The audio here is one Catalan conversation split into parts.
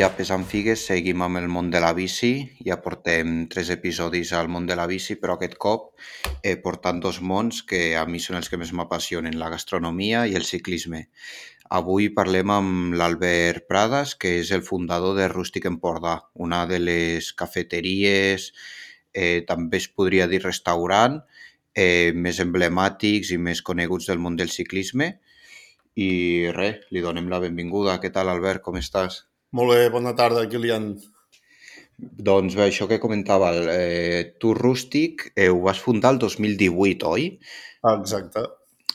Avui, a Pesant Figues, seguim amb el món de la bici. Ja portem tres episodis al món de la bici, però aquest cop eh, portant dos mons que a mi són els que més m'apassionen, la gastronomia i el ciclisme. Avui parlem amb l'Albert Prades, que és el fundador de Rústic Empordà, una de les cafeteries, eh, també es podria dir restaurant, eh, més emblemàtics i més coneguts del món del ciclisme i res, li donem la benvinguda. Què tal, Albert? Com estàs? Molt bé, bona tarda, Kilian. Doncs bé, això que comentava, eh, tu Rústic eh, ho vas fundar el 2018, oi? Exacte.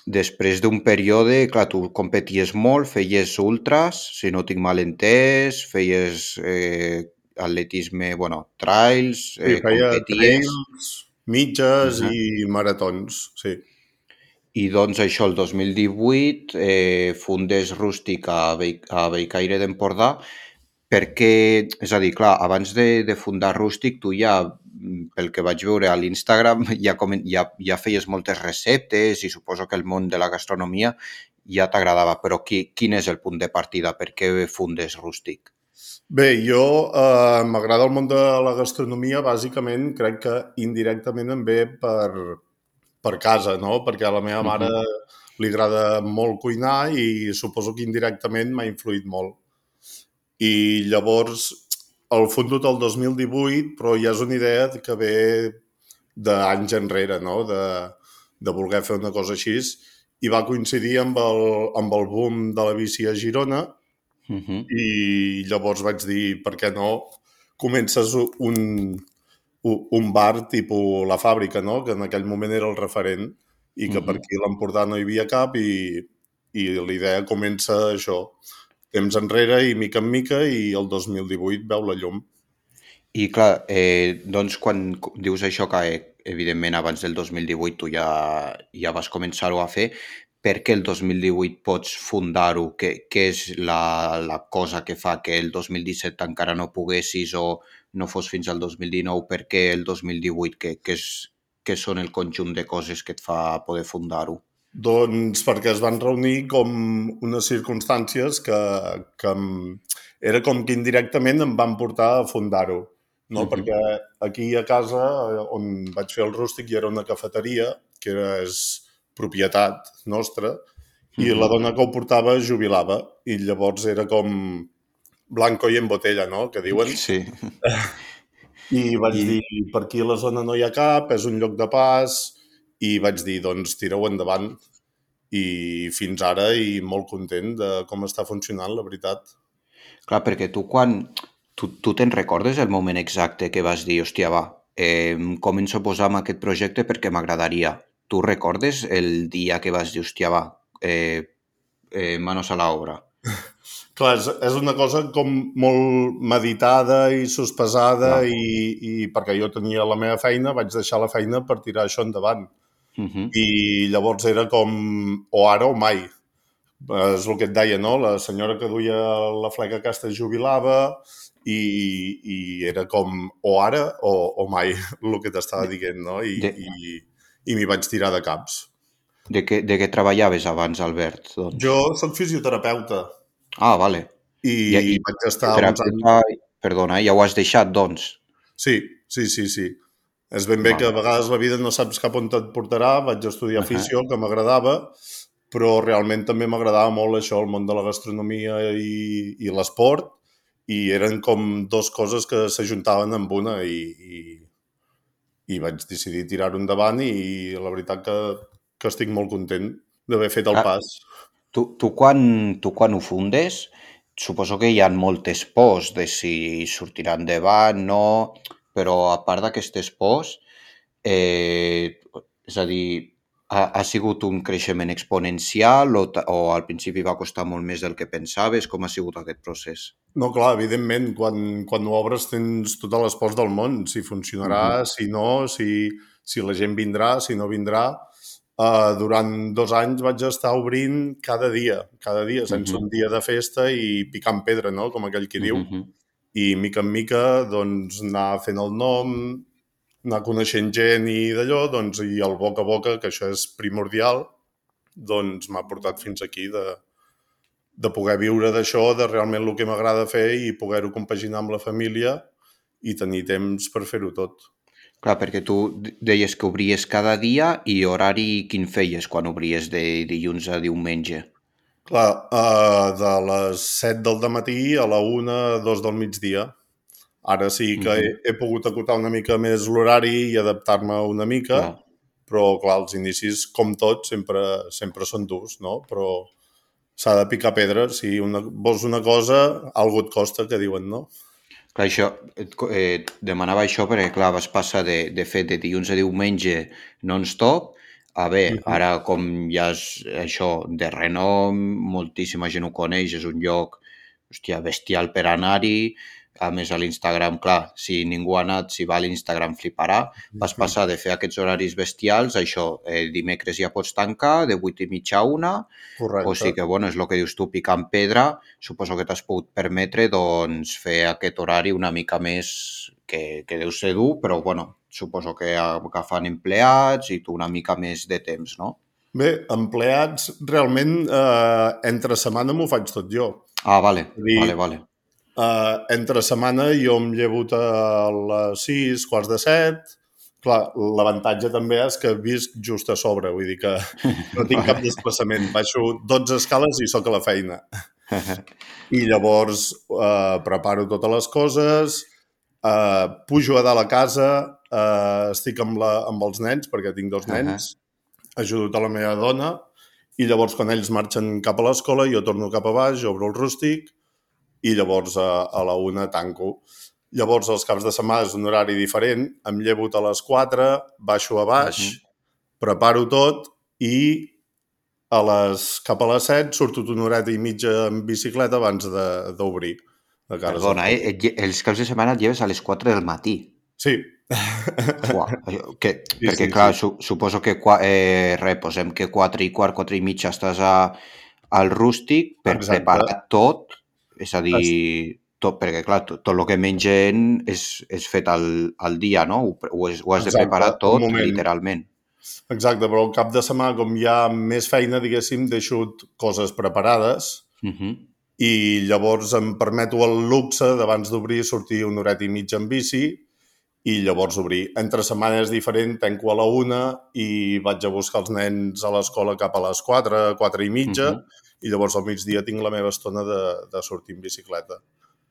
Després d'un període, clar, tu competies molt, feies ultras, si no tinc mal entès, feies eh, atletisme, bueno, trails, Sí, eh, feia competies... trails, mitges Uh -huh. i maratons, sí. I doncs això, el 2018, eh, fundes Rústic a, Be a Bellcaire d'Empordà perquè, és a dir, clar, abans de, de fundar Rústic, tu ja, pel que vaig veure a l'Instagram, ja, ja, ja feies moltes receptes i suposo que el món de la gastronomia ja t'agradava, però qui, quin és el punt de partida? Per què fundes Rústic? Bé, jo eh, m'agrada el món de la gastronomia, bàsicament crec que indirectament em ve per, per casa, no? Perquè a la meva mare li agrada molt cuinar i suposo que indirectament m'ha influït molt. I llavors el fundo el 2018, però ja és una idea que ve d'anys enrere, no? De, de voler fer una cosa així. I va coincidir amb el, amb el boom de la bici a Girona Uh -huh. i llavors vaig dir, per què no comences un, un bar tipus la fàbrica, no? que en aquell moment era el referent i que Mhm. per aquí a l'Empordà no hi havia cap i, i la idea comença això, temps enrere i mica en mica i el 2018 veu la llum. I clar, eh, doncs quan dius això que eh, evidentment abans del 2018 tu ja, ja vas començar-ho a fer, per què el 2018 pots fundar-ho? Què, què és la, la cosa que fa que el 2017 encara no poguessis o no fos fins al 2019? Per què el 2018? Què, què, és, què són el conjunt de coses que et fa poder fundar-ho? Doncs perquè es van reunir com unes circumstàncies que, que era com que indirectament em van portar a fundar-ho. No? Mhm. Perquè aquí a casa, eh, on vaig fer el rústic, hi era una cafeteria, que era, és propietat nostra, i Mhm. la dona que ho portava jubilava, i llavors era com blanco i en botella, no?, que diuen. Sí. I vaig I- dir, per aquí a la zona no hi ha cap, és un lloc de pas, i vaig dir, doncs tira-ho endavant. I fins ara, i molt content de com està funcionant, la veritat. Clar, perquè tu quan... Tu, tu te'n recordes el moment exacte que vas dir, hòstia, va, eh, em començo a posar en aquest projecte perquè m'agradaria. Tu recordes el dia que vas dir, hòstia, va, eh, eh, manos a l'obra? Clar, és, és una cosa com molt meditada i sospesada Clar. i, i perquè jo tenia la meva feina, vaig deixar la feina per tirar això endavant. Uh -huh. I llavors era com o ara o mai. És el que et deia, no? La senyora que duia la fleca aquesta es jubilava i, i era com o ara o, o mai, el que t'estava dient, no? I, De- i, i m'hi vaig tirar de caps. De, què, de què treballaves abans, Albert? Doncs? Jo sóc fisioterapeuta Ah, vale. i, I- i- vaig estar uns anys... Terapeuta, perdona, ja ho has deixat, doncs? Sí, sí, sí, sí. És ben bé Vale. que a vegades la vida no saps cap on et portarà. Vaig estudiar Ahà. afició, que m'agradava, però realment també m'agradava molt això, el món de la gastronomia i, i l'esport, i eren com dos coses que s'ajuntaven amb una i, i, i vaig decidir tirar-ho endavant i la veritat que, que estic molt content d'haver fet el Ah, pas. Tu, tu, quan, tu quan ho fundes, suposo que hi ha moltes pors de si sortirà endavant, no, però a part d'aquestes pors, eh, és a dir, ha, ha sigut un creixement exponencial o, o al principi va costar molt més del que pensaves? Com ha sigut aquest procés? No, clar, evidentment, quan, quan ho obres tens totes les pors del món, si funcionarà, Mhm. si no, si, si la gent vindrà, si no vindrà. Uh, durant dos anys vaig estar obrint cada dia, cada dia, sense Mhm. un dia de festa i picant pedra, no?, com aquell qui diu. Mhm. I mica en mica, doncs, anar fent el nom, anar coneixent gent i d'allò, doncs, i el boca a boca, que això és primordial, doncs m'ha portat fins aquí de, de poder viure d'això, de realment el que m'agrada fer i poder-ho compaginar amb la família i tenir temps per fer-ho tot. Clar, perquè tu deies que obries cada dia i horari quin feies quan obries de dilluns a diumenge? Clar, uh, de les 7 del matí a la 1, 2 del migdia. Ara sí que uh -huh. he, he pogut acotar una mica més l'horari i adaptar-me una mica, clar. però clar, els inicis, com tot, sempre, sempre són durs, no? Però s'ha de picar pedra. Si una, vols una cosa, algú et costa, que diuen, no? Clar, això, eh, demanava això perquè, clar, vas passar de, de fet de dilluns a diumenge non-stop a bé, uh -huh. ara com ja és això de renom, moltíssima gent ho coneix, és un lloc hòstia, bestial per anar-hi, a més a l'Instagram, clar, si ningú ha anat, si va a l'Instagram fliparà, vas passar de fer aquests horaris bestials, això, eh, dimecres ja pots tancar, de 8 i mitja a una, Correcte. o sigui que, bueno, és el que dius tu, picant pedra, suposo que t'has pogut permetre, doncs, fer aquest horari una mica més que, que deu ser dur, però, bueno, suposo que agafant empleats i tu una mica més de temps, no? Bé, empleats, realment, eh, entre setmana m'ho faig tot jo. Ah, vale, dir, vale, vale Uh, entre setmana jo em llevo a les 6, quarts de 7. Clar, l'avantatge també és que visc just a sobre, vull dir que no tinc cap desplaçament. Baixo 12 escales i sóc a la feina. I llavors uh, preparo totes les coses, uh, pujo a dalt a casa, uh, estic amb, la, amb els nens, perquè tinc dos nens, ajudo a la meva dona, i llavors quan ells marxen cap a l'escola jo torno cap a baix, obro el rústic, i llavors a, a la una tanco. Llavors, els caps de setmana és un horari diferent, em llevo a les 4, baixo a baix, uh -huh. preparo tot i a les, cap a les 7 surto una horeta i mitja en bicicleta abans d'obrir. Perdona, eh? els caps de setmana et lleves a les 4 del matí. Sí. Uau, que, sí, perquè, sí, clar, sí. Su, suposo que eh, re, posem que 4 i quart, 4 i mitja estàs a, al rústic per Exacte. preparar tot és a dir, tot, perquè clar, tot, tot el que mengen és, és fet al, al dia, no? Ho, ho, has, ho has Exacte, de preparar tot, literalment. Exacte, però al cap de setmana, com hi ha més feina, diguéssim, deixo coses preparades uh -huh. i llavors em permeto el luxe d'abans d'obrir sortir una horeta i mitja en bici i llavors obrir. Entre setmanes diferent, tanco a la una i vaig a buscar els nens a l'escola cap a les 4, 4 i mitja, uh -huh i llavors al migdia tinc la meva estona de, de sortir en bicicleta.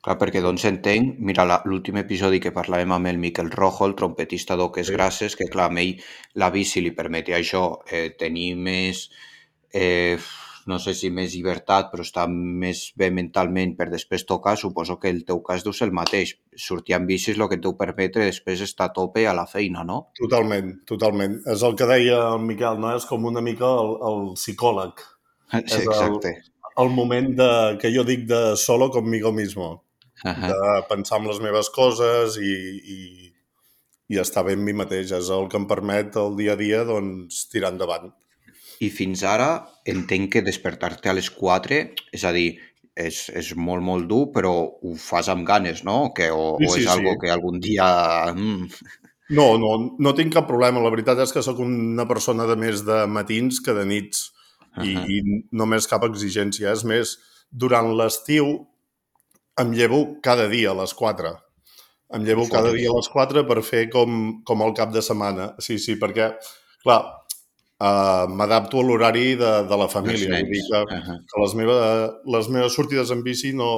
Clar, perquè doncs entenc, mira, l'últim episodi que parlàvem amb el Miquel Rojo, el trompetista d'Oques sí. Grasses, que clar, a ell la bici li permetia això, eh, tenir més, eh, no sé si més llibertat, però estar més bé mentalment per després tocar, suposo que el teu cas deu ser el mateix. Sortir amb bici és el que et deu permetre després estar a tope a la feina, no? Totalment, totalment. És el que deia el Miquel, no? És com una mica el, el psicòleg Sí, exacte. El, el moment de, que jo dic de solo conmigo mismo. Uh -huh. De pensar en les meves coses i, i, i estar bé amb mi mateix. És el que em permet el dia a dia doncs, tirar endavant. I fins ara entenc que despertar-te a les 4, és a dir, és, és molt, molt dur, però ho fas amb ganes, no? Que, o, sí, sí, o és sí. algo que algun dia... Mm. No, no, no tinc cap problema. La veritat és que sóc una persona de més de matins que de nits i, uh -huh. i només cap exigència. És més, durant l'estiu em llevo cada dia a les 4. Em llevo cada dia a les 4 per fer com, com el cap de setmana. Sí, sí, perquè, clar, uh, m'adapto a l'horari de, de la família. Vull dir que, uh -huh. que les, meves, les meves sortides en bici no,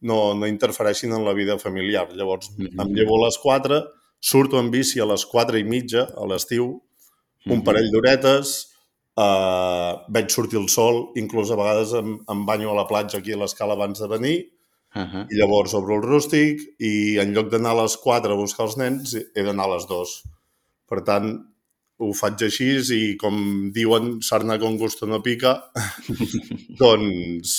no, no interfereixin en la vida familiar. Llavors, uh -huh. em llevo a les 4, surto en bici a les 4 i mitja a l'estiu, un uh -huh. parell d'horetes, Uh, veig sortir el sol, inclús a vegades em, em banyo a la platja aquí a l'escala abans de venir, uh -huh. i llavors obro el rústic i en lloc d'anar a les 4 a buscar els nens, he d'anar a les 2. Per tant, ho faig així i com diuen, sarna con gusto no pica, doncs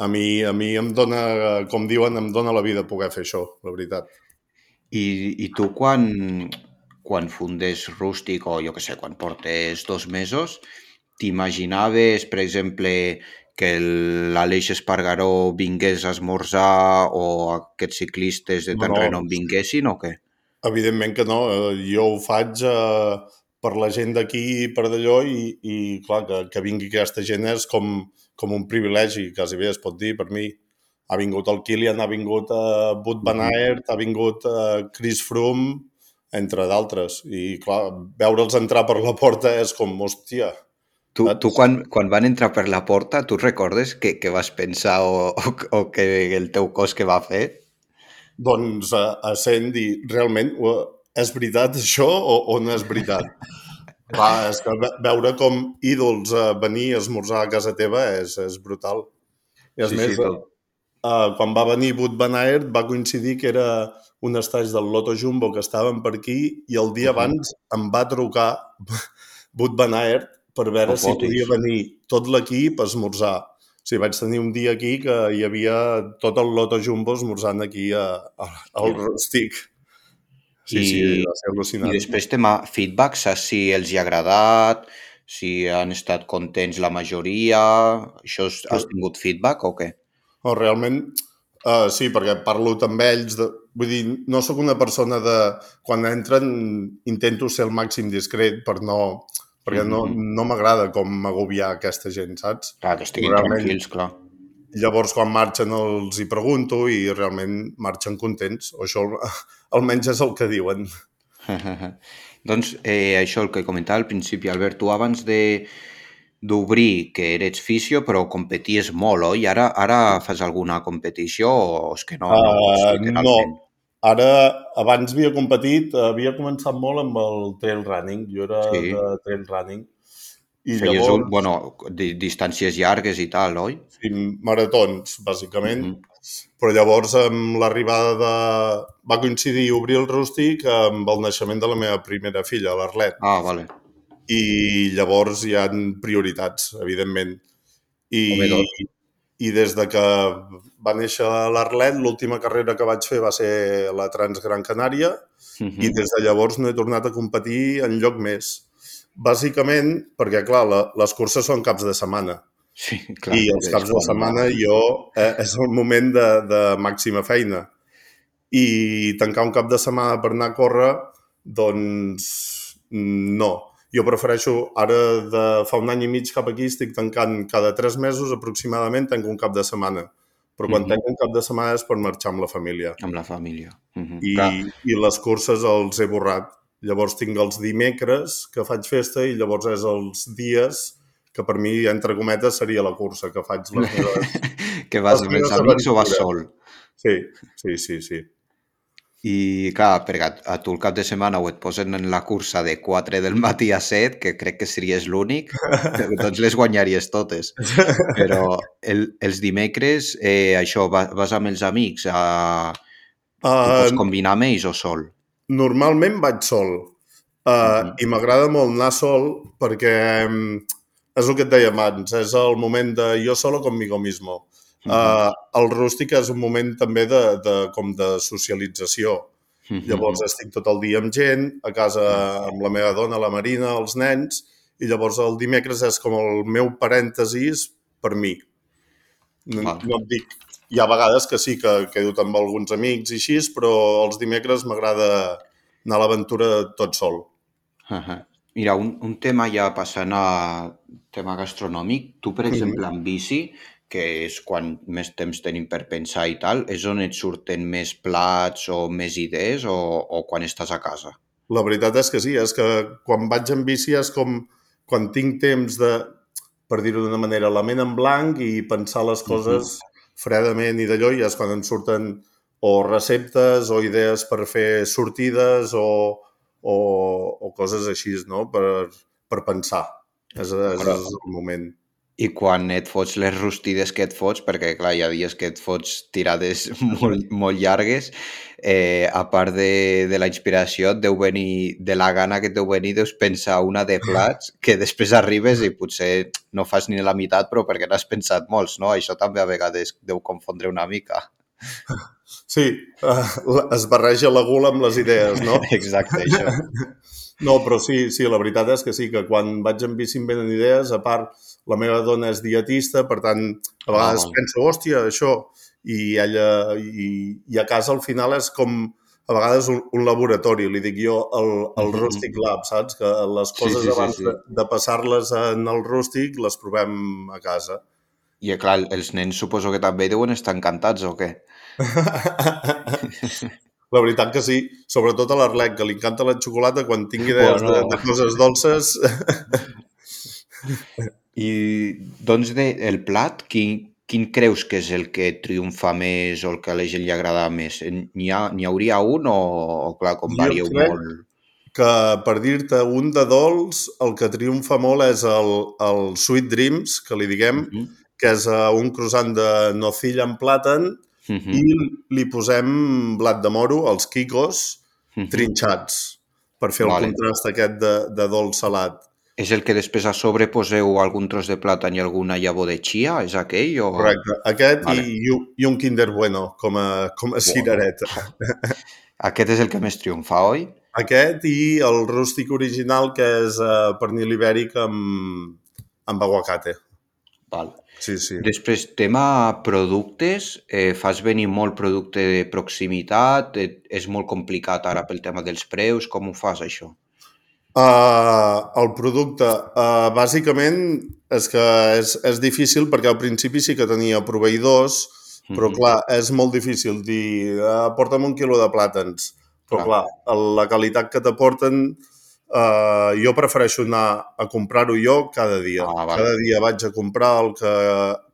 a mi, a mi em dona, com diuen, em dona la vida poder fer això, la veritat. I, i tu quan, quan fundes rústic o jo que sé, quan portes dos mesos, t'imaginaves, per exemple, que l'Aleix Espargaró vingués a esmorzar o aquests ciclistes de tant no, renom vinguessin o què? Evidentment que no. Eh, jo ho faig eh, per la gent d'aquí i per d'allò i, i clar, que, que vingui aquesta gent és com, com un privilegi, quasi bé es pot dir, per mi. Ha vingut el Kilian, ha vingut uh, Wout Van Aert, ha vingut uh, Chris Froome, entre d'altres. I, clar, veure'ls entrar per la porta és com, hòstia, Tu, tu quan, quan van entrar per la porta, tu recordes què, què vas pensar o, o, o que el teu cos que va fer? Doncs a, a sent dir, realment, és veritat això o, o no és veritat? Clar, és que veure com ídols uh, venir a esmorzar a casa teva és, és brutal. I és sí, més, sí, tot. uh, quan va venir Wout Van Aert va coincidir que era un estatge del Loto Jumbo que estaven per aquí i el dia uh -huh. abans em va trucar Wout Van Aert per veure si podia venir tot l'equip a esmorzar. O sigui, vaig tenir un dia aquí que hi havia tot el Loto Jumbo esmorzant aquí a, a, al Rostic. Sí, I, sí, va ser al·lucinant. I després tema feedback, saps si els hi ha agradat, si han estat contents la majoria, això has tingut feedback o què? No, realment, uh, sí, perquè parlo amb ells, de, vull dir, no sóc una persona de... Quan entren intento ser el màxim discret per no perquè no, mm-hmm. no m'agrada com agobiar aquesta gent, saps? Clar, que estiguin realment, tranquils, clar. Llavors, quan marxen els hi pregunto i realment marxen contents, o això almenys és el que diuen. doncs eh, això el que comentava al principi, Albert, tu abans de d'obrir que eres fisio però competies molt, oi? Ara, ara fas alguna competició o és que no? Uh, no, no, Ara, abans havia competit, havia començat molt amb el trail running. Jo era sí. de trail running. I Feies llavors... Un, bueno, distàncies llargues i tal, oi? Sí, maratons, bàsicament. Mm -hmm. Però llavors, amb l'arribada de... Va coincidir obrir el rústic amb el naixement de la meva primera filla, l'Arlet. Ah, vale. I llavors hi han prioritats, evidentment. I, doncs i des de que va néixer l'Arlet, l'última carrera que vaig fer va ser la Transgran Canària uh -huh. i des de llavors no he tornat a competir en lloc més. Bàsicament perquè, clar, la, les curses són caps de setmana. Sí, clar. I els caps de setmana jo eh, és el moment de, de màxima feina. I tancar un cap de setmana per anar a córrer, doncs no jo prefereixo, ara de fa un any i mig cap aquí, estic tancant cada tres mesos aproximadament, tanco un cap de setmana. Però quan mm -hmm. tanco un cap de setmana és per marxar amb la família. Amb la família. Mm -hmm. I, I les curses els he borrat. Llavors tinc els dimecres que faig festa i llavors és els dies que per mi, entre cometes, seria la cursa que faig les meves... que vas amb els amics o vas sol? Sí, sí, sí, sí. I clar, perquè a, tu el cap de setmana o et posen en la cursa de 4 del matí a 7, que crec que series l'únic, doncs les guanyaries totes. Però el, els dimecres, eh, això, vas, vas amb els amics a... Uh, pots combinar amb ells o sol? Normalment vaig sol. Uh, uh -huh. I m'agrada molt anar sol perquè um, és el que et deia abans, és el moment de jo solo conmigo mismo. Uh el rústic és un moment també de, de, com de socialització. -huh. Llavors estic tot el dia amb gent, a casa amb la meva dona, la Marina, els nens, i llavors el dimecres és com el meu parèntesis per mi. No, no et dic... Hi ha vegades que sí que quedo amb alguns amics i així, però els dimecres m'agrada anar a l'aventura tot sol. Uh -huh. Mira, un, un tema ja passant a tema gastronòmic. Tu, per exemple, en bici, que és quan més temps tenim per pensar i tal, és on et surten més plats o més idees o, o quan estàs a casa? La veritat és que sí, és que quan vaig en bici és com quan tinc temps de, per dir-ho d'una manera, la ment en blanc i pensar les coses uh -huh. Fredament i d'allò i és quan em surten o receptes o idees per fer sortides o, o, o coses així, no? Per, per pensar. És, és, és el moment. I quan et fots les rostides que et fots, perquè clar, hi ha dies que et fots tirades molt, molt llargues, eh, a part de, de la inspiració, et deu venir, de la gana que et deu venir, deus pensar una de plats que després arribes i potser no fas ni la meitat, però perquè n'has pensat molts, no? Això també a vegades deu confondre una mica. Sí, uh, es barreja la gula amb les idees, no? Exacte, això. No, però sí, sí, la veritat és que sí, que quan vaig en bici em venen idees, a part la meva dona és dietista, per tant, a vegades oh. penso, hòstia, això, i ella, i, i a casa al final és com, a vegades un, un laboratori, li dic jo, el, el mm -hmm. Rustic Lab, saps? Que les coses sí, sí, abans sí, sí. de, de passar-les en el rústic les provem a casa. I, clar, els nens suposo que també deuen estar encantats, o què? La veritat que sí, sobretot a l'Arlec, que li encanta la xocolata, quan tingui idees Bueno. de, de coses dolces... I, doncs, de, el plat, quin, quin creus que és el que triomfa més o el que a la gent li agrada més? N'hi ha, n'hi hauria un o, o clar, com Jo varieu crec- molt? que per dir-te un de dolç, el que triomfa molt és el, el Sweet Dreams, que li diguem, Mhm, que és uh, un croissant de nocilla amb plàtan mhm, i li posem blat de moro, els quicos, mhm. trinxats, per fer el Vale. contrast aquest de, de dolç salat. És el que després a sobre poseu algun tros de plàtan i alguna llavor de chia? És aquell? O... Correcte. Aquest Vale. i, i, un- Kinder Bueno com a, com a cirereta. Aquest és el que més triomfa, oi? Aquest i el rústic original, que és uh, pernil ibèric amb, amb aguacate. Val. Sí, sí. Després, tema productes, eh, fas venir molt producte de proximitat, eh, és molt complicat ara pel tema dels preus, com ho fas això? Uh, el producte, uh, bàsicament, és que és, és difícil perquè al principi sí que tenia proveïdors, però Mhm. clar, és molt difícil dir uh, porta'm un quilo de plàtans. Però clar, la qualitat que t'aporten, uh, jo prefereixo anar a comprar-ho jo cada dia. Ah, val. Cada dia vaig a comprar el que,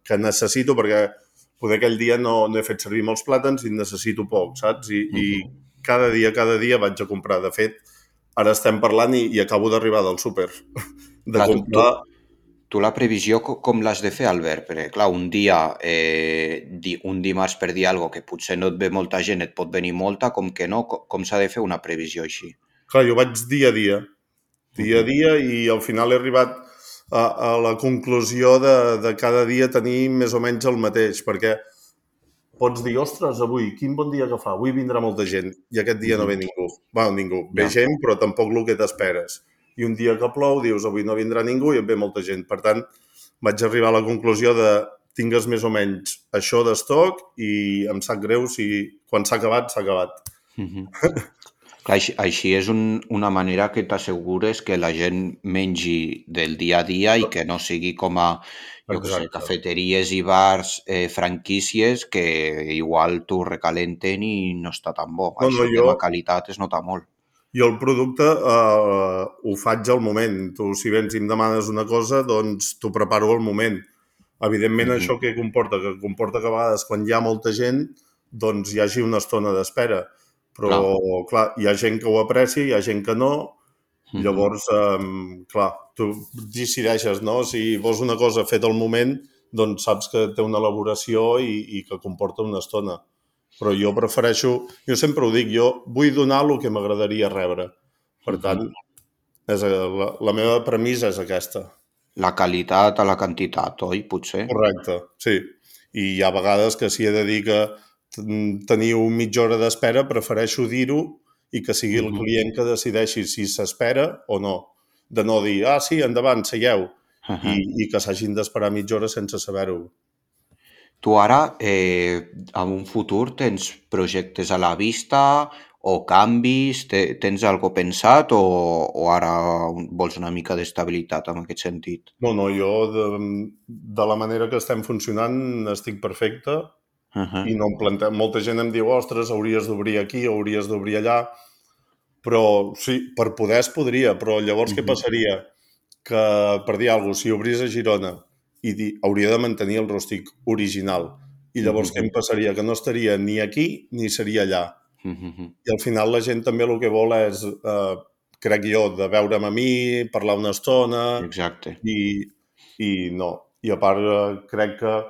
que necessito perquè poder aquell dia no, no he fet servir molts plàtans i necessito poc, saps? I, i Mhm. cada dia, cada dia vaig a comprar. De fet, ara estem parlant i, i acabo d'arribar del súper. De Clar, tu- comprar... Tu la previsió co- com l'has de fer, Albert? Perquè, clar, un dia, eh, di, un dimarts per dir alguna que potser no et ve molta gent, et pot venir molta, com que no, com, com s'ha de fer una previsió així? Clar, jo vaig dia a dia, dia a dia, i al final he arribat a, a la conclusió de, de cada dia tenir més o menys el mateix, perquè pots dir, ostres, avui, quin bon dia que fa, avui vindrà molta gent, i aquest dia no ve ningú. Bueno, ningú, ve Ja. gent, però tampoc el que t'esperes. I un dia que plou, dius, avui no vindrà ningú i et ve molta gent. Per tant, vaig arribar a la conclusió de tingues més o menys això d'estoc i em sap greu si quan s'ha acabat, s'ha acabat. Mhm. Clar, així, així és un, una manera que t'assegures que la gent mengi del dia a dia i que no sigui com a jo què sé, cafeteries i bars, eh, franquícies que igual t'ho recalenten i no està tan bo. No, Això, no, jo- tema qualitat es nota molt. Jo el producte eh, ho faig al moment. Tu, si vens i em demanes una cosa, doncs t'ho preparo al moment. Evidentment, Mhm. això què comporta? Que comporta que a vegades, quan hi ha molta gent, doncs hi hagi una estona d'espera. Però, clar. hi ha gent que ho aprecia, hi ha gent que no. Mhm. Llavors, eh, clar, tu decideixes, no? Si vols una cosa feta al moment, doncs saps que té una elaboració i, i que comporta una estona. Però jo prefereixo, jo sempre ho dic, jo vull donar el que m'agradaria rebre. Per tant, és, eh, la, la meva premissa és aquesta. La qualitat a la quantitat, oi? Potser? Correcte, sí. I hi ha vegades que si he de dir que ten- teniu mitja hora d'espera, prefereixo dir-ho i que sigui el client que decideixi si s'espera o no. De no dir, ah, sí, endavant, seieu, Mhm. i, i que s'hagin d'esperar mitja hora sense saber-ho. Tu ara, eh, en un futur, tens projectes a la vista o canvis? Te, tens algo pensat o, o ara vols una mica d'estabilitat en aquest sentit? No, no, jo de, de la manera que estem funcionant estic perfecte Uh -huh. i no em plante... Molta gent em diu, ostres, hauries d'obrir aquí, hauries d'obrir allà, però sí, per poder es podria, però llavors què Mhm. passaria? Que, per dir alguna cosa, si obrís a Girona i di... hauria de mantenir el rústic original, i llavors Mhm. què em passaria? Que no estaria ni aquí ni seria allà. Uh -huh. I al final la gent també el que vol és, eh, crec jo, de veure'm a mi, parlar una estona, Exacte. i, i no. I a part, eh, crec que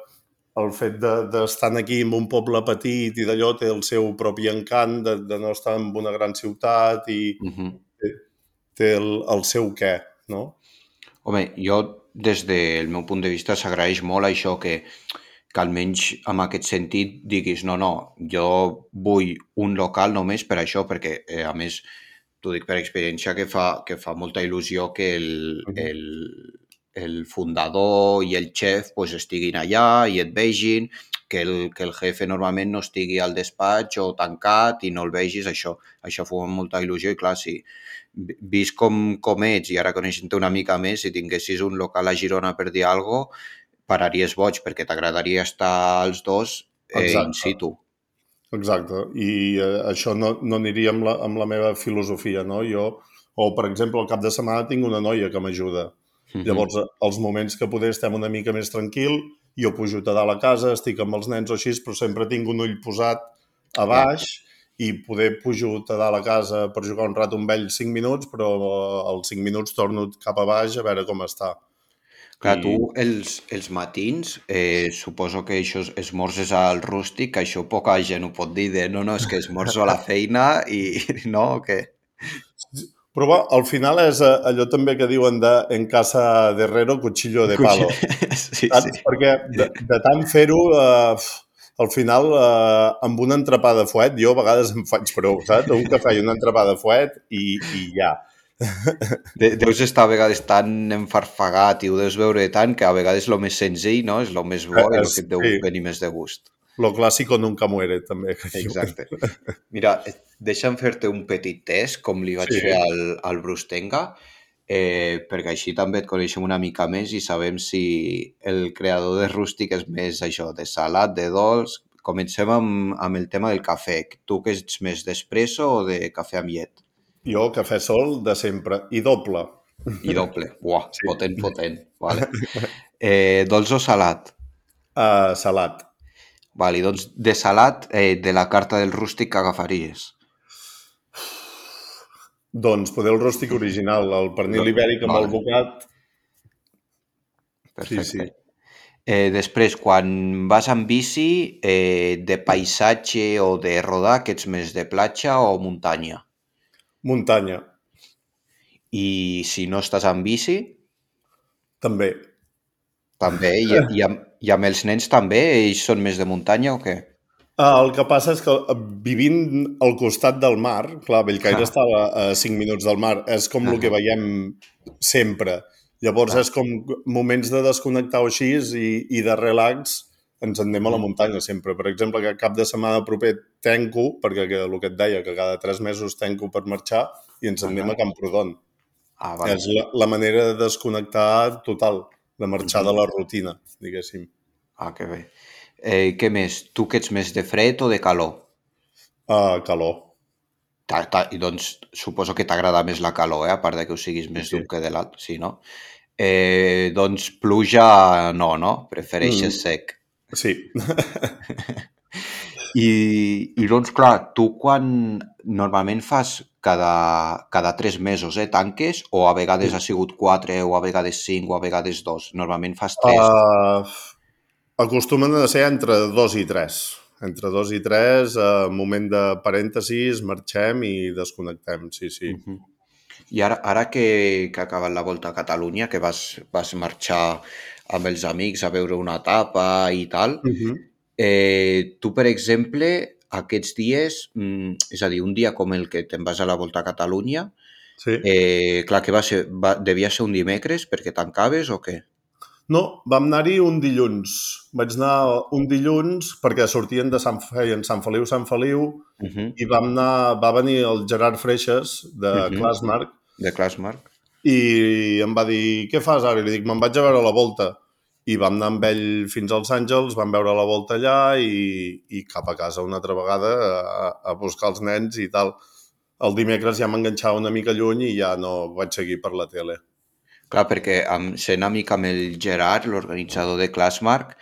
el fet de- d'estar de, aquí en un poble petit i d'allò té el seu propi encant, de, de no estar en una gran ciutat i Uh -huh. té el, el seu què, no? Home, jo, des del meu punt de vista, s'agraeix molt això que, que almenys en aquest sentit diguis no, no, jo vull un local només per això, perquè eh, a més t'ho dic per experiència que fa, que fa molta il·lusió que el, Mhm. el, el fundador i el xef pues, estiguin allà i et vegin, que el, que el jefe normalment no estigui al despatx o tancat i no el vegis, això, això fa molta il·lusió i clar, si vi- vist com, com ets i ara coneixent una mica més, si tinguessis un local a Girona per dir alguna cosa, pararies boig perquè t'agradaria estar els dos eh, in situ. Exacte, i eh, això no, no aniria amb la, amb la meva filosofia, no? Jo, o per exemple, al cap de setmana tinc una noia que m'ajuda. Mhm. Llavors, eh, els moments que poder estem una mica més tranquil, jo pujo a dalt a casa, estic amb els nens o així, però sempre tinc un ull posat a baix i poder pujo a dalt a casa per jugar un rato amb ell 5 minuts, però eh, als 5 minuts torno cap a baix a veure com està. Clar, I- tu els, els matins, eh, suposo que això és- esmorzes al rústic, que això poca gent ho pot dir de no, no, és que esmorzo a la feina i no, o què? Però va, al final és eh, allò també que diuen de en casa de herrero, cuchillo de palo. Sí, Saps? sí. Perquè de, de tant fer-ho, eh, al final, eh, amb una entrepà de fuet, jo a vegades em faig prou, saps? Un cafè i una entrepà de fuet i, i ja. De, deus estar a vegades tan enfarfagat i ho deus veure tant que a vegades el més senzill no? és el més bo i el És- que et deu sí. venir més de gust. Lo clásico nunca muere, també. Exacte. Mira, deixa'm fer-te un petit test, com li vaig Sí. fer al, al Brustenga, eh, perquè així també et coneixem una mica més i sabem si el creador de Rústic és més això, de salat, de dolç... Comencem amb, amb el tema del cafè. Tu que ets més d'espresso o de cafè amb llet? Jo, cafè sol de sempre. I doble. I doble. Buah, Sí. potent, potent. Vale. Eh, dolç o salat? Uh, salat. Vale, doncs de salat, eh, de la carta del rústic que agafaries? Doncs poder el ròstic original, el pernil ibèric amb Vale. el bocat. Perfecte. sí. Eh, després, quan vas amb bici, eh, de paisatge o de rodar, que ets més de platja o muntanya? Muntanya, I si no estàs amb bici, també. També, i, i, amb, i amb els nens també, ells són més de muntanya o què? Ah, El que passa és que eh, vivint al costat del mar, clar, Bellcaire Ah. estava a 5 minuts del mar, és com el que Ah. veiem sempre. Llavors Clar. és com moments de desconnectar o així i, i de relax ens en anem a la Mm. muntanya sempre. Per exemple, que cap de setmana proper tenco, perquè que, el que et deia, que cada 3 mesos tenco per marxar i ens en anem Ah. a Camprodon. Ah, vale. És la, la manera de desconnectar total, de marxar de la rutina, diguéssim. Ah, que bé. Eh, què més? Tu que ets més de fred o de calor? Uh, calor. Ta, ta, I doncs suposo que t'agrada més la calor, eh? a part de que ho siguis més Sí. d'un que de l'altre, sí, no? Eh, doncs pluja no, no? Prefereixes Mm. sec. Sí. I, I doncs, clar, tu quan normalment fas cada, cada tres mesos, eh, tanques, o a vegades ha sigut quatre, o a vegades cinc, o a vegades dos? Normalment fas tres. Uh, acostumen a ser entre dos i tres. Entre dos i tres, uh, moment de parèntesis, marxem i desconnectem, sí, sí. Mhm. I ara, ara que, que ha acabat la Volta a Catalunya, que vas, vas marxar amb els amics a veure una etapa i tal, Uh -huh. Eh, tu, per exemple, aquests dies, mm, és a dir, un dia com el que te'n vas a la Volta a Catalunya, Sí. eh, clar que va ser, va, devia ser un dimecres perquè tancaves o què? No, vam anar-hi un dilluns. Vaig anar un dilluns perquè sortien de Sant, feien Sant Feliu, Sant Feliu, Uh -huh. i vam anar, va venir el Gerard Freixas de uh. -huh. Clasmark De Clasmark. i em va dir, què fas ara? I li dic, me'n vaig a veure la volta. I vam anar amb ell fins als Àngels, vam veure la volta allà i, i cap a casa una altra vegada a, a buscar els nens i tal. El dimecres ja m'enganxava una mica lluny i ja no vaig seguir per la tele. Clar, perquè amb, sent amic amb el Gerard, l'organitzador de Clasmark,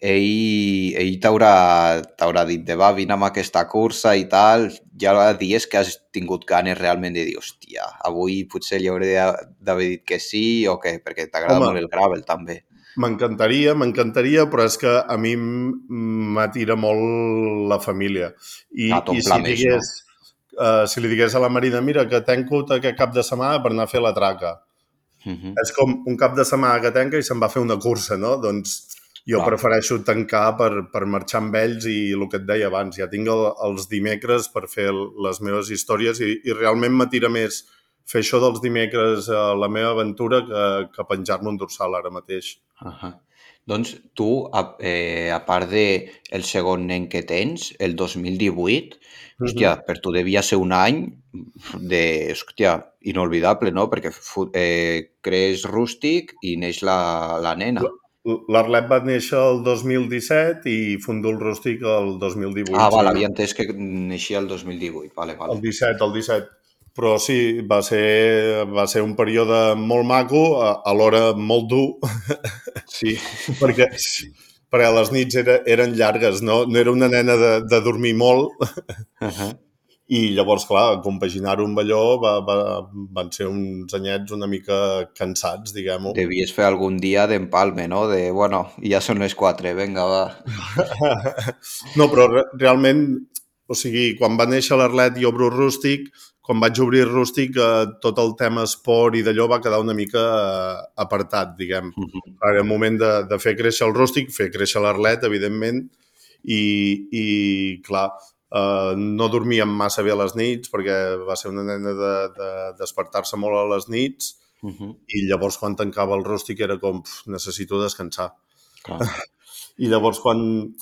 ell, ell t'haurà dit de va, vine amb aquesta cursa i tal. Ja dies que has tingut ganes realment de dir, hòstia, avui potser li hauré d'haver dit que sí o què, perquè t'agrada molt el gravel també. M'encantaria, m'encantaria, però és que a mi m'atira molt la família. I, Ah, i si, més, digués, uh, si li digués a la Marina, mira, que tenco aquest cap de setmana per anar a fer la traca. Uh -huh. És com un cap de setmana que tenca i se'n va a fer una cursa, no? Doncs jo Clar. prefereixo tancar per, per marxar amb ells i el que et deia abans, ja tinc el, els dimecres per fer les meves històries i, i realment m'atira més fer això dels dimecres a la meva aventura que, que penjar-me un dorsal ara mateix. Uh -huh. Doncs tu, a, eh, a part de el segon nen que tens, el 2018, hòstia, per tu devia ser un any de, hòstia, inolvidable, no? Perquè eh, crees rústic i neix la, la nena. L'Arlet va néixer el 2017 i Fundul Rústic el 2018. Ah, val, havia entès que naixia el 2018. Vale, vale. El 17, el 17. Però sí, va ser, va ser un període molt maco, a- alhora molt dur, Sí. perquè, perquè les nits era, eren llargues, no? No era una nena de, de dormir molt, Uh -huh. i llavors, clar, compaginar-ho amb allò va, va, van ser uns anyets una mica cansats, diguem-ho. Devies fer algun dia d'empalme, no? De, bueno, ja són les 4, vinga, va. No, però re realment, o sigui, quan va néixer l'Arlet i obro Rústic, quan vaig obrir Rústic, eh, tot el tema esport i d'allò va quedar una mica eh, apartat, diguem. Uh -huh. Ara, el moment de, de fer créixer el Rústic, fer créixer l'Arlet, evidentment, i, i clar, eh, no dormíem massa bé a les nits perquè va ser una nena de, de despertar-se molt a les nits Uh -huh. i llavors quan tancava el Rústic era com, "Pf, necessito descansar. Clar. I llavors quan,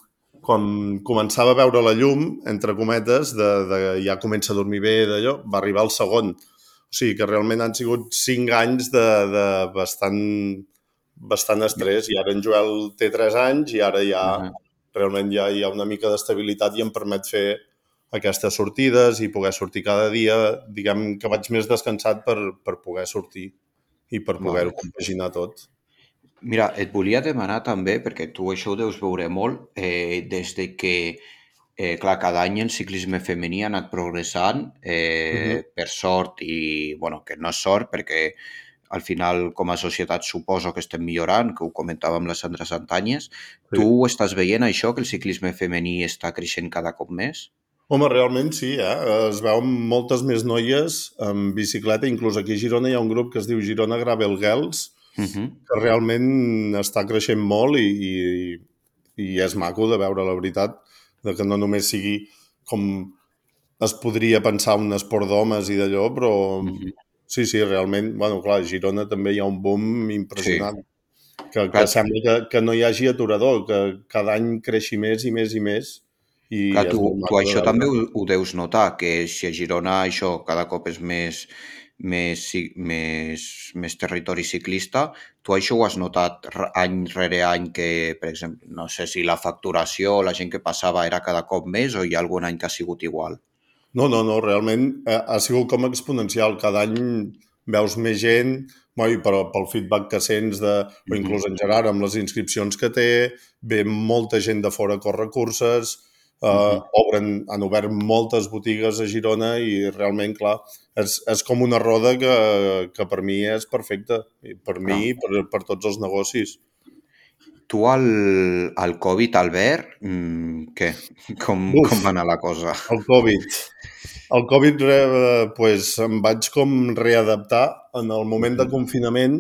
quan començava a veure la llum, entre cometes, de, de ja comença a dormir bé d'allò, va arribar el segon. O sigui que realment han sigut cinc anys de, de bastant, bastant estrès i ara en Joel té 3 anys i ara ja Uh -huh. realment ja hi ha una mica d'estabilitat i em permet fer aquestes sortides i poder sortir cada dia. Diguem que vaig més descansat per, per poder sortir i per poder-ho compaginar tot. Mira, et volia demanar també, perquè tu això ho deus veure molt, eh, des de que, eh, clar, cada any el ciclisme femení ha anat progressant, eh, Mhm. per sort i, bueno, que no és sort, perquè al final, com a societat, suposo que estem millorant, que ho comentava amb la Sandra Santanyes. Sí. Tu ho estàs veient, això, que el ciclisme femení està creixent cada cop més? Home, realment sí, eh? Es veuen moltes més noies en bicicleta, inclús aquí a Girona hi ha un grup que es diu Girona Gravel Girls, Uh -huh. que realment està creixent molt i, i, i és maco de veure la veritat, de que no només sigui com es podria pensar un esport d'homes i d'allò, però Mhm. sí, sí, realment, bueno, clar, a Girona també hi ha un boom impressionant. Que, que Clar. sembla que, que no hi hagi aturador, que cada any creixi més i més i més. I Clar, tu, tu això també ho, ho deus notar, que si a Girona això cada cop és més, més, més, més territori ciclista, tu això ho has notat any rere any que, per exemple, no sé si la facturació o la gent que passava era cada cop més o hi ha algun any que ha sigut igual? No, no, no, realment eh, ha sigut com exponencial. Cada any veus més gent, bueno, i per, pel feedback que sents, de, o Mhm. inclús en Gerard, amb les inscripcions que té, ve molta gent de fora a córrer curses, eh, Mhm. obren, han obert moltes botigues a Girona i realment, clar, és, és com una roda que, que per mi és perfecta, i per mi i per, per tots els negocis. Tu al, al Covid, Albert, mm, què? Com, Uf. com va anar la cosa? El Covid. El Covid, eh, pues, em vaig com readaptar en el moment de Mhm. confinament,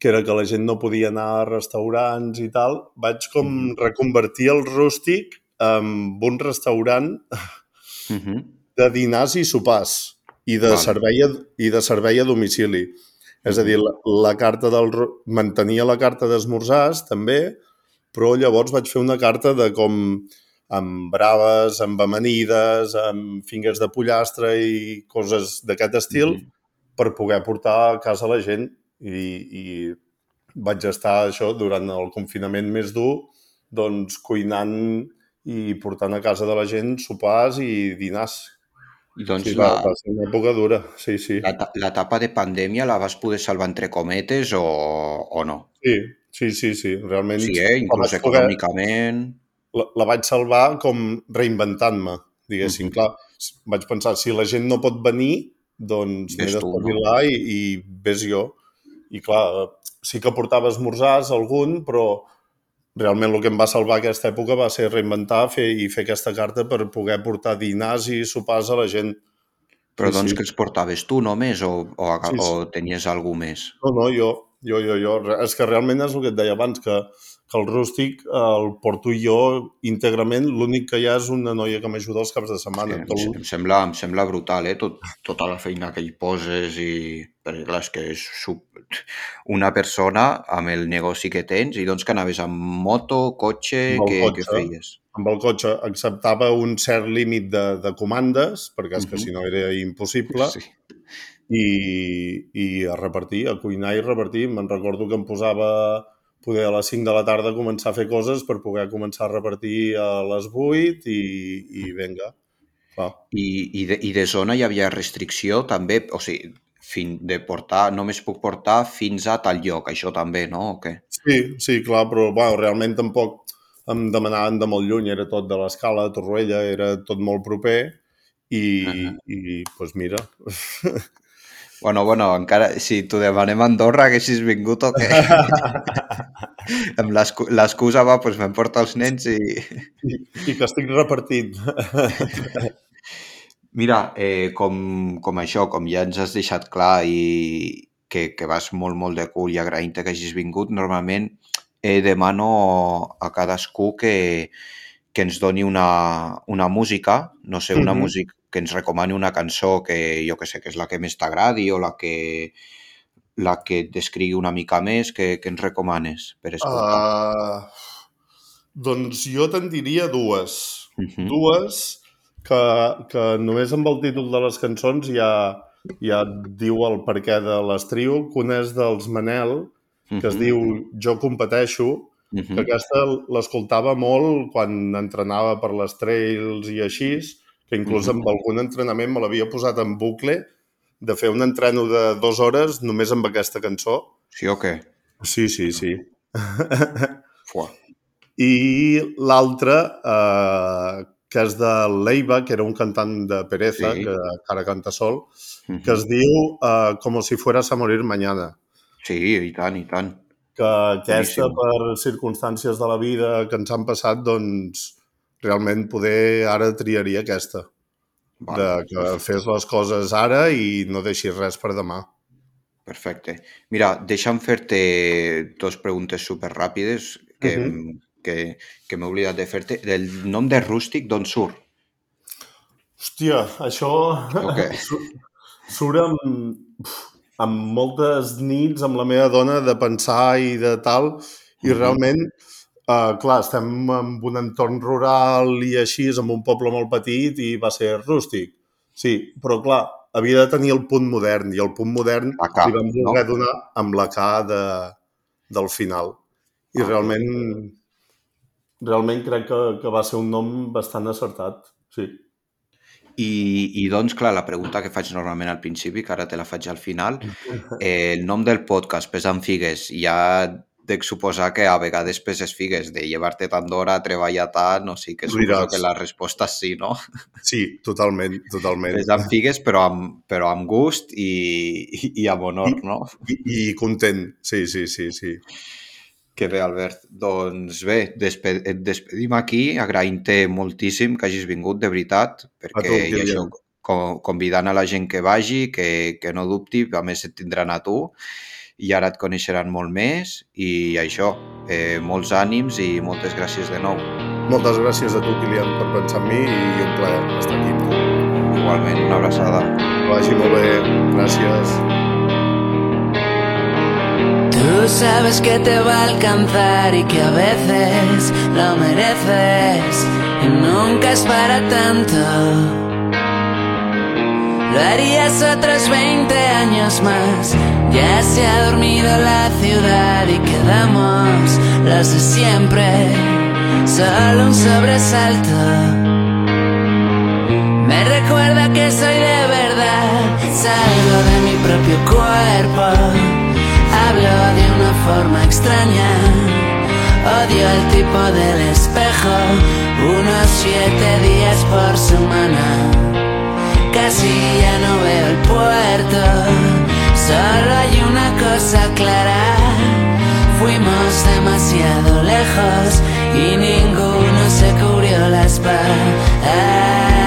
que era que la gent no podia anar a restaurants i tal, vaig com Mhm. reconvertir el rústic en un restaurant Uh -huh. de dinars i sopars i de, Vale. servei, a, i de servei a domicili. És a dir, la, la carta del... mantenia la carta d'esmorzars, també, però llavors vaig fer una carta de com amb braves, amb amanides, amb fingues de pollastre i coses d'aquest estil Mhm. per poder portar a casa la gent i, i vaig estar això durant el confinament més dur doncs cuinant i portant a casa de la gent sopars i dinars. I doncs Sí, la, va, va ser una època dura, sí, sí. l'etapa de pandèmia la vas poder salvar entre cometes o, o no? Sí, sí, sí, sí. Realment Sí, eh? Inclús econòmicament... la, la vaig salvar com reinventant-me, diguéssim. Mhm. Clar, vaig pensar, si la gent no pot venir, doncs m'he tu, no? d'espavilar i, i ves jo. I clar, sí que portava esmorzars, algun, però realment el que em va salvar aquesta època va ser reinventar fer, i fer aquesta carta per poder portar dinars i sopars a la gent. Però Sí, doncs sí. que els portaves tu només o, o, Sí, sí. o tenies algú més? No, no, jo, jo, jo, jo. És que realment és el que et deia abans, que, que el rústic el porto jo íntegrament. L'únic que hi ha és una noia que m'ajuda els caps de Sí, setmana. em, Tot, em, sembla, em sembla brutal, eh? Tot, tota la feina que hi poses i... Perquè clar, és que és sup... una persona amb el negoci que tens i doncs que anaves amb moto, cotxe, Amb què, què cotxe. feies? amb el cotxe acceptava un cert límit de, de comandes, perquè és que Mhm. si no era impossible, Sí. i, i a repartir, a cuinar i repartir. Me'n recordo que em posava poder a les 5 de la tarda començar a fer coses per poder començar a repartir a les 8 i, i vinga. Va. I, i, de, I de zona hi havia restricció també? O sigui, fin, de portar, només puc portar fins a tal lloc, això també, no? O què? Sí, sí, clar, però bueno, realment tampoc em demanaven de molt lluny, era tot de l'escala, de Torroella, era tot molt proper i, uh -huh. i pues mira... Bueno, bueno, encara, si t'ho demanem a Andorra, haguessis vingut o què? Amb l'excusa va, doncs m'emporta els nens i... I, I que estic repartit. Mira, eh, com, com això, com ja ens has deixat clar i que, que vas molt, molt de cul i agraïm que hagis vingut, normalment eh, demano a cadascú que, que ens doni una, una música, no sé, una uh -huh. música que ens recomani una cançó que jo que sé, que és la que més t'agradi o la que la que et descrigui una mica més, que, que ens recomanes per escoltar? Uh, doncs jo te'n diria dues. Uh -huh. Dues que, que només amb el títol de les cançons ja, ja diu el perquè de l'estriu, una és dels Manel, que es diu Jo competeixo, uh -huh. que aquesta l'escoltava molt quan entrenava per les trails i així, que inclús amb algun entrenament me l'havia posat en bucle de fer un entreno de dues hores només amb aquesta cançó. Sí o què? Sí, sí, sí. Fuà. I l'altra, eh, que és de Leiva, que era un cantant de Pereza, sí. que ara canta sol, uh -huh. que es diu eh, Como si fueras a morir mañana. Sí, i tant, i tant. Que aquesta, Boníssim. per circumstàncies de la vida que ens han passat, doncs realment poder ara triaria aquesta. Vale. De que fes les coses ara i no deixis res per demà. Perfecte. Mira, deixa'm fer-te dues preguntes super ràpides que, uh -huh. que, que m'he oblidat de fer-te. El nom de Rústic d'on surt? Hòstia, això okay. surt amb amb moltes nits amb la meva dona de pensar i de tal, i realment, uh, clar, estem en un entorn rural i així, en un poble molt petit i va ser rústic. Sí, però clar, havia de tenir el punt modern i el punt modern K, li vam voler no? donar amb la K de, del final. I ah, realment, realment crec que, que va ser un nom bastant acertat, sí. I, I doncs, clar, la pregunta que faig normalment al principi, que ara te la faig al final, eh, el nom del podcast, Pesant Figues, ja dec suposar que a vegades peses figues, de llevar-te tant d'hora, treballar tant, o sigui que suposo que la resposta és sí, no? Sí, totalment, totalment. Pesant figues, però amb, però amb gust i, i, i amb honor, I, no? I, I content, sí, sí, sí, sí. Que bé, Albert. Doncs bé, despe et despedim aquí, agraint-te moltíssim que hagis vingut, de veritat, perquè tu, i això, convidant a la gent que vagi, que, que no dubti, a més et tindran a tu, i ara et coneixeran molt més, i això, eh, molts ànims i moltes gràcies de nou. Moltes gràcies a tu, Kilian, per pensar en mi i un plaer estar aquí amb tu. Igualment, una abraçada. Que vagi molt bé. Gràcies. Tú sabes que te va a alcanzar y que a veces lo mereces y nunca es para tanto. Lo harías otros 20 años más. Ya se ha dormido la ciudad y quedamos los de siempre. Solo un sobresalto. Me recuerda que soy de verdad. Salgo de mi propio cuerpo hablo de una forma extraña. Odio el tipo del espejo, unos siete días por semana casi ya no veo el puerto. Solo hay una cosa clara. Fuimos demasiado lejos y ninguno se cubrió las patas.